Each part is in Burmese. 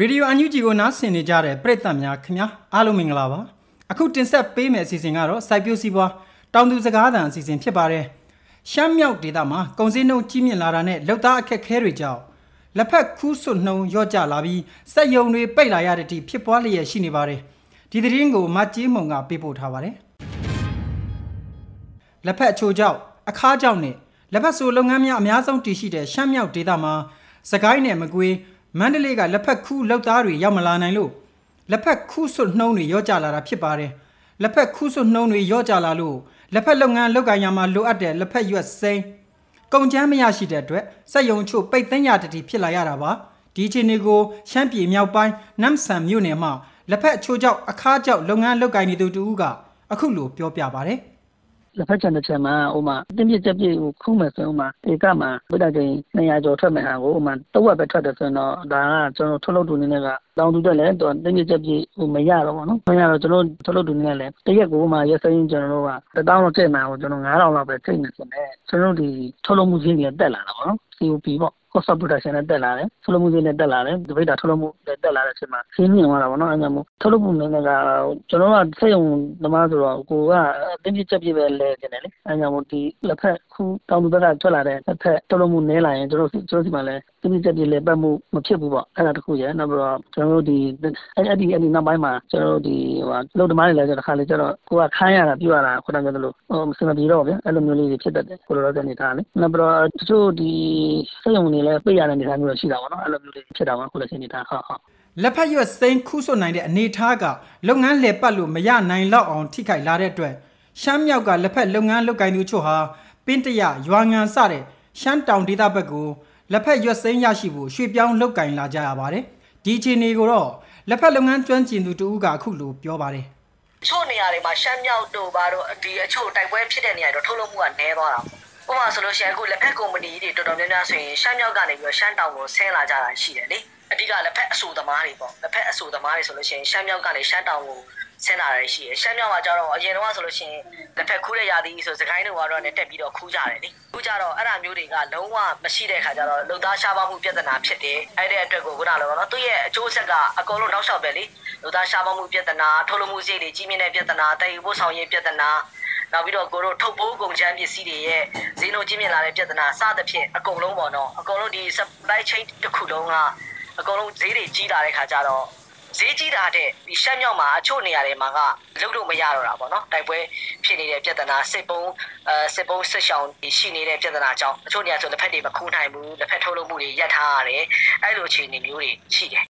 ရေဒီယိုအန်ယူဂျီကိုနားဆင်နေကြတဲ့ပရိသတ်များခင်ဗျာအားလုံးမင်္ဂလာပါအခုတင်ဆက်ပေးမယ့်အစီအစဉ်ကတော့စိုက်ပျိုးစီးပွားတောင်သူစကားသံအစီအစဉ်ဖြစ်ပါတယ်ရှမ်းမြောက်ဒေသမှာကုန်စည်နှုန်းကြီးမြင့်လာတာနဲ့လောက်သားအခက်ခဲတွေကြောင့်လက်ဖက်ခူးဆွနှုံရော့ကျလာပြီးစက်ယုံတွေပိတ်လာရတဲ့အထိဖြစ်ပွားလျက်ရှိနေပါတယ်ဒီသတင်းကိုမတ်ကြီးမုံကပေးပို့ထားပါတယ်လက်ဖက်အချိုကြောင့်အခါကြောင့်နဲ့လက်ဖက်ဆိုလုပ်ငန်းများအများဆုံးတည်ရှိတဲ့ရှမ်းမြောက်ဒေသမှာစကိုင်းနယ်မကွေး မန္တလေးကလက်ဖက်ခူးလောက်သားတွေရောက်မလာနိုင်လို့လက်ဖက်ခူးဆွနှုံးတွေရော့ကျလာတာဖြစ်ပါတယ်လက်ဖက်ခူးဆွနှုံးတွေရော့ကျလာလို့လက်ဖက်လုပ်ငန်းလုပ်ကိုင်ရမှာလိုအပ်တဲ့လက်ဖက်ရွက်စိမ်းကုန်ချမ်းမရရှိတဲ့အတွက်စက်ယုံချို့ပိတ်သိမ်းရတတိဖြစ်လာရတာပါဒီအချိန်တွေကိုရှမ်းပြည်မြောက်ပိုင်းနမ်ဆန်မြို့နယ်မှာလက်ဖက်အချိုးကြောက်အခါကြောက်လုပ်ငန်းလုပ်ကိုင်နေသူတူကအခုလိုပြောပြပါတယ် လက်ဖက်ချန်တစ်ချက်မှာဟိုမှာတင်းပြစ်ချက်ပြည့်ကိုခုမယ်ဆိုဟိုမှာဧကမှာဗဒကိန်း200ကျော်ထွက်မယ်ဟာကိုဟိုမှာတဝက်ပဲထွက်တယ်ဆိုရင်တော့ဒါကကျွန်တော်ထုတ်လုပ်သူနေနဲ့ကတောင်းတူတက်လဲတော့တင်းပြစ်ချက်ပြည့်ဟိုမရတော့ဘောနော်မရတော့ကျွန်တော်ထုတ်လုပ်သူနေနဲ့လဲတရက်ကိုဟိုမှာရက်စင်းကျွန်တော်တို့က1000လောက်ကျိတ်မှာဟိုကျွန်တော်9000လောက်ပဲကျိတ်နေဆိုတော့ကျွန်တော်တို့ဒီထုတ်လုပ်မှုဈေးတွေတက်လာတာပေါ့နော် COP ပေါ့ cost of production နဲ့တက်လာတယ်ထုတ်လုပ်မှုဈေးနဲ့တက်လာတယ်ဒီဘိတ်တာထုတ်လုပ်မှုနဲ့တက်လာတဲ့အချိန်မှာဈေးမြင့်သွားတာပေါ့နော်အဲဒါမျိုးထုတ်လုပ်မှုနည်းနည်းကကျွန်တော်ကစက်ရုံသမားဆိုတော့ကိုကအတင်းပြချက်ပြပဲလဲကျင်တယ်လေအဲဒါမျိုးဒီလက်ဖက်ခုတောင်သူဘက်ကထွက်လာတဲ့လက်ဖက်ထုတ်လုပ်မှုနည်းလာရင်ကျွန်တော်ကျွန်တော်ဒီမှာလဲတင်းပြချက်ပြလဲပတ်မှုမဖြစ်ဘူးပေါ့အဲဒါတခုရယ်နောက်ပြီးတော့ကျွန်တော်တို့ဒီအဲ့ဒီအဲ့ဒီနောက်ပိုင်းမှာကျွန်တော်တို့ဒီဟိုလုံတမားတွေလည်းကျတော့ခါလေကျတော့ကိုကခိုင်းရတာပြရတာခုနကပြောသလိုဟိုစမပြေတော့ဗျအဲ့လိုမျိုးလေးတွေဖြစ်တတ်တယ်ကိုလိုတော့တဲ့နေတာလေနောက်ပြီးတော့တချို့ဒီစက်ရုံတွေလည်းပိတ်ရတဲ့အနေအထားမျိုးရှိတာပေါ့နော်အဲ့လိုမျိုးလေးဖြစ်တာပါခုလည်းရှိနေတာဟုတ်ဟုတ်လက်ဖက်ရွက်စိမ်းခူးဆွနိုင်တဲ့အနေထားကလုပ်ငန်းလည်ပတ်လို့မရနိုင်လောက်အောင်ထိခိုက်လာတဲ့အတွက်ရှမ်းမြောက်ကလက်ဖက်လုပ်ငန်းလုပ်ကိုင်သူချို့ဟာပင်းတရရွာငံစတဲ့ရှမ်းတောင်ဒေသဘက်ကို လက်ဖက်ရွက်စိမ်းရရှိဖို့ရွှေ့ပြောင်းလုပ်ကင်လာကြရပါတယ်ဒီအခြေအနေကိုတော့လက်ဖက်လုပ်ငန်းကျွမ်းကျင်သူတူဦးကအခုလိုပြောပါတယ်ချို့နေရာတွေမှာရှမ်းမြောက်တို့ဘာတို့ဒီအချို့တိုက်ပွဲဖြစ်တဲ့နေရာတွေတော့ထုတ်လုပ်မှုကနည်းသွားတာပေါ့ဥပမာဆိုလို့ရှိရင်အခုလက်ဖက်ကုမ္ပဏီတွေတော်တော်များများဆိုရင်ရှမ်းမြောက်ကနေပြီးတော့ရှမ်းတောင်ကိုဆင်းလာကြတာရှိတယ်လေအဓိကလက်ဖက်အဆူသမားတွေပေါ့လက်ဖက်အဆူသမားတွေဆိုလို့ရှိရင်ရှမ်းမြောက်ကနေရှမ်းတောင်ကို ဆင်းလာရရှိရရှမ်းမြောက်မှာကျတော့အရင်တော့ဆိုလို့ရှိရင်လက်ဖက်ခူးတဲ့ရာသီဆိုစကိုင်းတို့ကတော့လည်းတက်ပြီးတော့ခူးကြတယ်လေခူးကြတော့အဲ့ဒါမျိုးတွေကလုံးဝမရှိတဲ့ခါကျတော့လုံသားရှားပါမှုပြဿနာဖြစ်တယ်အဲ့တဲ့အတွက်ကိုခုနလိုပေါ့နော်သူ့ရဲ့အကျိုးဆက်ကအကုန်လုံးနောက်လျှောက်ပဲလေလုံသားရှားပါမှုပြဿနာထုတ်လုပ်မှုစိတ်တွေကြီးမြင့်တဲ့ပြဿနာတည်ယူဖို့ဆောင်ရေးပြဿနာနောက်ပြီးတော့ကိုတို့ထုတ်ပိုးကုန်ချမ်းပစ္စည်းတွေရဲ့ဈေးနှုန်းကြီးမြင့်လာတဲ့ပြဿနာစသဖြင့်အကုန်လုံးပေါ့နော်အကုန်လုံးဒီ supply chain တစ်ခုလုံးကအကုန်လုံးဈေးတွေကြီးလာတဲ့ခါကျတော့ ဈေးကြီးတာတဲ့ဒီရှမ်းမြောက်မှာအချို့နေရာတွေမှာကလုပ်လို့မရတော့တာပေါ့နော်တိုက်ပွဲဖြစ်နေတဲ့ပြဿနာစစ်ပုံးအဲစစ်ပုံးစစ်ရှောင်းရှိနေတဲ့ပြဿနာကြောင့်အချို့နေရာဆိုလက်ဖက်တွေမခူးနိုင်ဘူးလက်ဖက်ထုတ်လုပ်မှုတွေရပ်ထားရတယ်အဲ့လိုအခြေအနေမျိုးတွေရှိတယ်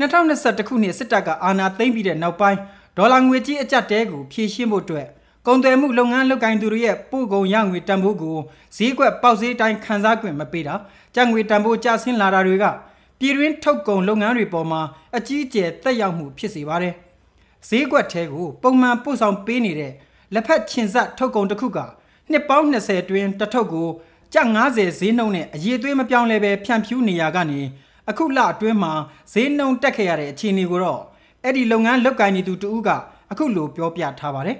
2021ခုနှစ်စစ်တပ်ကအာဏာသိမ်းပြီးတဲ့နောက်ပိုင်းဒေါ်လာငွေကြီးအကျပ်တဲကိုဖြည့်ရှင်းဖို့အတွက်ကုန်သွယ်မှုလုပ်ငန်းလုပ်ကိုင်သူတွေရဲ့ပို့ကုန်ရငွေတန်ဖိုးကိုဈေးကွက်ပေါက်ဈေးတိုင်းခန်းစား권မပေးတာကြက်ငွေတန်ဖိုးကျဆင်းလာတာတွေက ပြည်တွင်းထုတ်ကုန်လုပ်ငန်းတွေပေါ်မှာအကြီးအကျယ်သက်ရောက်မှုဖြစ်စေပါတယ်။ဈေးကွက်ထဲကိုပုံမှန်ပို့ဆောင်ပေးနေတဲ့လက်ဖက်ချင်ဆက်ထုတ်ကုန်တစ်ခုကနှစ်ပေါင်း20အတွင်းတစ်ထုပ်ကိုကျပ်90ဈေးနှုန်းနဲ့အရေးသွေးမပြောင်းလဲပဲဖြန့်ဖြူးနေရကနေအခုလအတွင်းမှာဈေးနှုန်းတက်ခဲ့ရတဲ့အခြေအနေကိုတော့အဲ့ဒီလုပ်ငန်းလုပ်ကိုင်နေသူတူဦးကအခုလိုပြောပြထားပါတယ်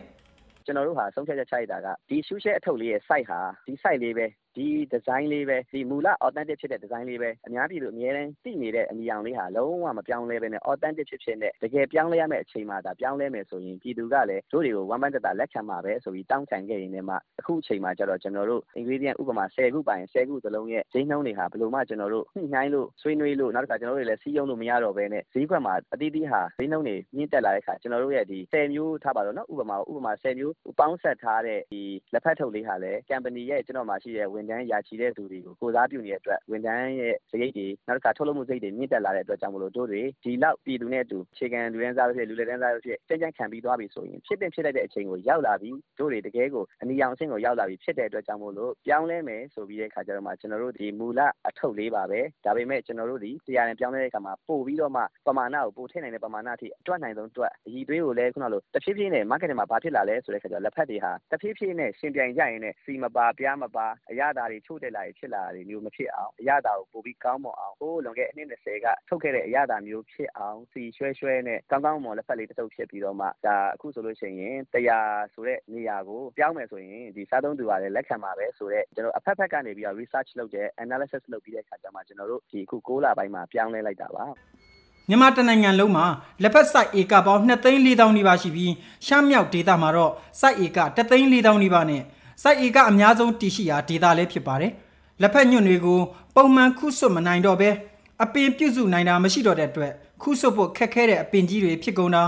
ကျွန်တော်တို့ဟာဆုံးဖြတ်ချက်ချလိုက်တာကဒီရှူးရှဲအထုပ်လေးရဲ့ site ဟာဒီ site လေးပဲ ဒီဒီဇိုင်းလေးပဲဒီမူလ authentic ဖြစ်တဲ့ဒီဇိုင်းလေးပဲအများပြည်သူအများတန်းသိနေတဲ့အနီရောင်လေးဟာလုံးဝမပြောင်းလဲပဲနဲ့ authentic ဖြစ်ဖြစ်နဲ့တကယ်ပြောင်းလဲရမယ့်အချိန်မှာဒါပြောင်းလဲမယ်ဆိုရင်ပြည်သူကလည်းတို့တွေကိုဝမ်းပန်းတတာလက်ခံမှာပဲဆိုပြီးတောင်းခံခဲ့ရင်လည်းမှအခုအချိန်မှာကျတော့ကျွန်တော်တို့ ingredient ဥပမာ10ခုပိုင်10ခုသလုံးရဲ့ဈေးနှုန်းတွေဟာဘယ်လိုမှကျွန်တော်တို့ညှိနှိုင်းလို့ဆွေးနွေးလို့နောက်တစ်ခါကျွန်တော်တို့လည်းစီးရုံးလို့မရတော့ဘဲနဲ့ဈေးကွက်မှာအတီးတီးဟာဈေးနှုန်းတွေမြင့်တက်လာတဲ့အခါကျွန်တော်တို့ရဲ့ဒီ10မျိုးထားပါတော့နော်ဥပမာဥပမာ10မျိုးပေါင်းဆက်ထားတဲ့ဒီလက်ဖက်ထုတ်လေးဟာလည်း company ရဲ့ကျွန်တော်မှရှိတဲ့ဝန်ထမ်းရာချီတဲ့သူတွေကို ကိုစားပြုနေတဲ့အတွက် ဝန်ထမ်းရဲ့စရိတ်တွေ နောက်တစ်ခါ ထုတ်လုပ်မှုစရိတ်တွေ မြင့်တက်လာတဲ့အတွက်ကြောင့်မလို့ တို့တွေ ဒီလောက်ပြည်သူနဲ့အတူခြေခံလူရန်စားဖြစ် လူလက်တန်းစားဖြစ် ကြံ့ကြံ့ခံပြီးသွားပြီဆိုရင် ဖြစ်တဲ့ဖြစ်လိုက်တဲ့အချိန်ကို ရောက်လာပြီ တို့တွေ တကယ်ကို အနီရောင်အဆင့်ကို ရောက်လာပြီဖြစ်တဲ့အတွက်ကြောင့်မို့လို့ ပြောင်းလဲမယ်ဆိုပြီးတဲ့ခါကျတော့မှ ကျွန်တော်တို့ ဒီမူလအထုပ်လေးပါပဲ ဒါပေမဲ့ ကျွန်တော်တို့ဒီတရားနဲ့ပြောင်းလဲတဲ့ခါမှာ ပို့ပြီးတော့မှ ပမာဏကို ပို့ထည့်နိုင်တဲ့ ပမာဏအထိ အတွတ်နိုင်ဆုံးတွက်အည်သွေးကိုလည်း ခုနလို တဖြည်းဖြည်းနဲ့ marketing မှာ ဘာဖြစ်လာလဲဆိုတဲ့ခါကျတော့ လက်ဖက်တွေဟာ တဖြည်းဖြည်းနဲ့ရှင်ပြိုင်ကြရင်နဲ့စီမပါပြားမပါ အရသာတွေချို့တက်လာပြီးဖြစ်လာတာမျိုးမဖြစ်အောင်အရသာကိုပိုပြီးကောင်းမွန်အောင်ဟိုးလွန်ခဲ့အနှစ်20ကထုတ်ခဲ့တဲ့အရသာမျိုးဖြစ်အောင်စီရွှဲရွှဲနဲ့ကောင်းကောင်းမွန်လက်ဖက်လေးတစ်ထုပ်ဖြစ်ပြီးတော့မှဒါအခုဆိုလို့ရှိရင်တရားဆိုတဲ့နေရာကိုပြောင်းမယ်ဆိုရင်ဒီစားသုံးသူကလည်းလက်ခံပါပဲဆိုတော့ကျွန်တော်အဖက်ဖက်ကနေပြီးတော့ research လုပ်တဲ့ analysis လုပ်ပြီးတဲ့အခါကျမှကျွန်တော်တို့ဒီအခု6လပိုင်းမှာပြောင်းလဲလိုက်တာပါမြန်မာတနိုင်ငံလုံးမှာလက်ဖက်စိုက်ဧကပေါင်း2သိန်း4တောင်နီးပါးရှိပြီးရှမ်းမြောက်ဒေသမှာတော့စိုက်ဧက3သိန်း4တောင်နီးပါးနဲ့ စိုက်ဧကအများဆုံးတည်ရှိရာဒေသလည်းဖြစ်ပါတယ်။လက်ဖက်ညွန့်တွေကိုပုံမှန်ခုဆွတ်မနိုင်တော့ဘဲအပင်ပြုစုနိုင်တာမရှိတော့တဲ့အတွက်ခုဆွတ်ဖို့ခက်ခဲတဲ့အပင်ကြီးတွေဖြစ်ကုန်တာ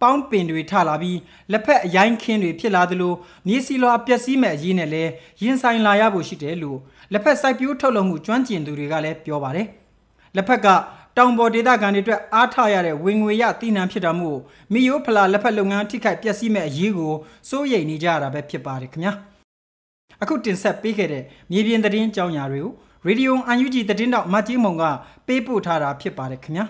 ပေါင်းပင်တွေထလာပြီးလက်ဖက်အရိုင်းခင်းတွေဖြစ်လာသလိုမြေစီလွာပျက်စီးမဲ့အရေးနဲ့လည်းရင်ဆိုင်လာရဖို့ရှိတယ်လို့လက်ဖက်စိုက်ပျိုးထုတ်လုပ်မှုကျွမ်းကျင်သူတွေကလည်းပြောပါတယ်။လက်ဖက်ကတောင်ပေါ်ဒေသခံတွေအတွက်အားထားရတဲ့ဝင်ငွေရတည်နှံဖြစ်တာမို့မိယိုဖလာလက်ဖက်လုပ်ငန်းထိခိုက်ပျက်စီးမဲ့အရေးကိုစိုးရိမ်နေကြရတာပဲဖြစ်ပါတယ်ခင်ဗျာ အခုတင်ဆက်ပေးခဲ့တဲ့မြေပြင်သတင်းကြောင်းညာတွေကိုရေဒီယိုအန်ယူဂျီသတင်းတောက်မတ်ကြီးမုံကပေးပို့ထားတာဖြစ်ပါတယ်ခင်ဗျာ